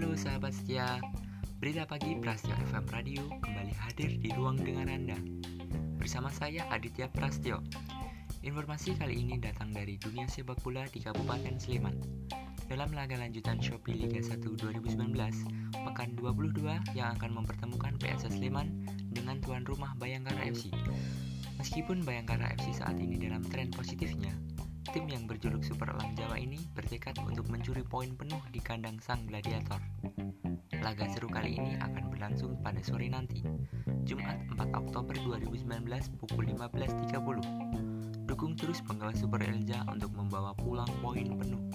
Halo sahabat setia, Berita Pagi Prasetyo FM Radio kembali hadir di ruang dengar Anda. Bersama saya Aditya Prasetyo. Informasi kali ini datang dari dunia sepak bola di Kabupaten Sleman. Dalam laga lanjutan Shopee Liga 1 2019, pekan 22 yang akan mempertemukan PSS Sleman dengan tuan rumah Bayangkara FC. Meskipun Bayangkara FC saat ini dalam tren positifnya, Tim yang berjuluk Super Elang bertekad untuk mencuri poin penuh di kandang sang gladiator. Laga seru kali ini akan berlangsung pada sore nanti, Jumat 4 Oktober 2019 pukul 15.30. Dukung terus penggawa Super Elja untuk membawa pulang poin penuh.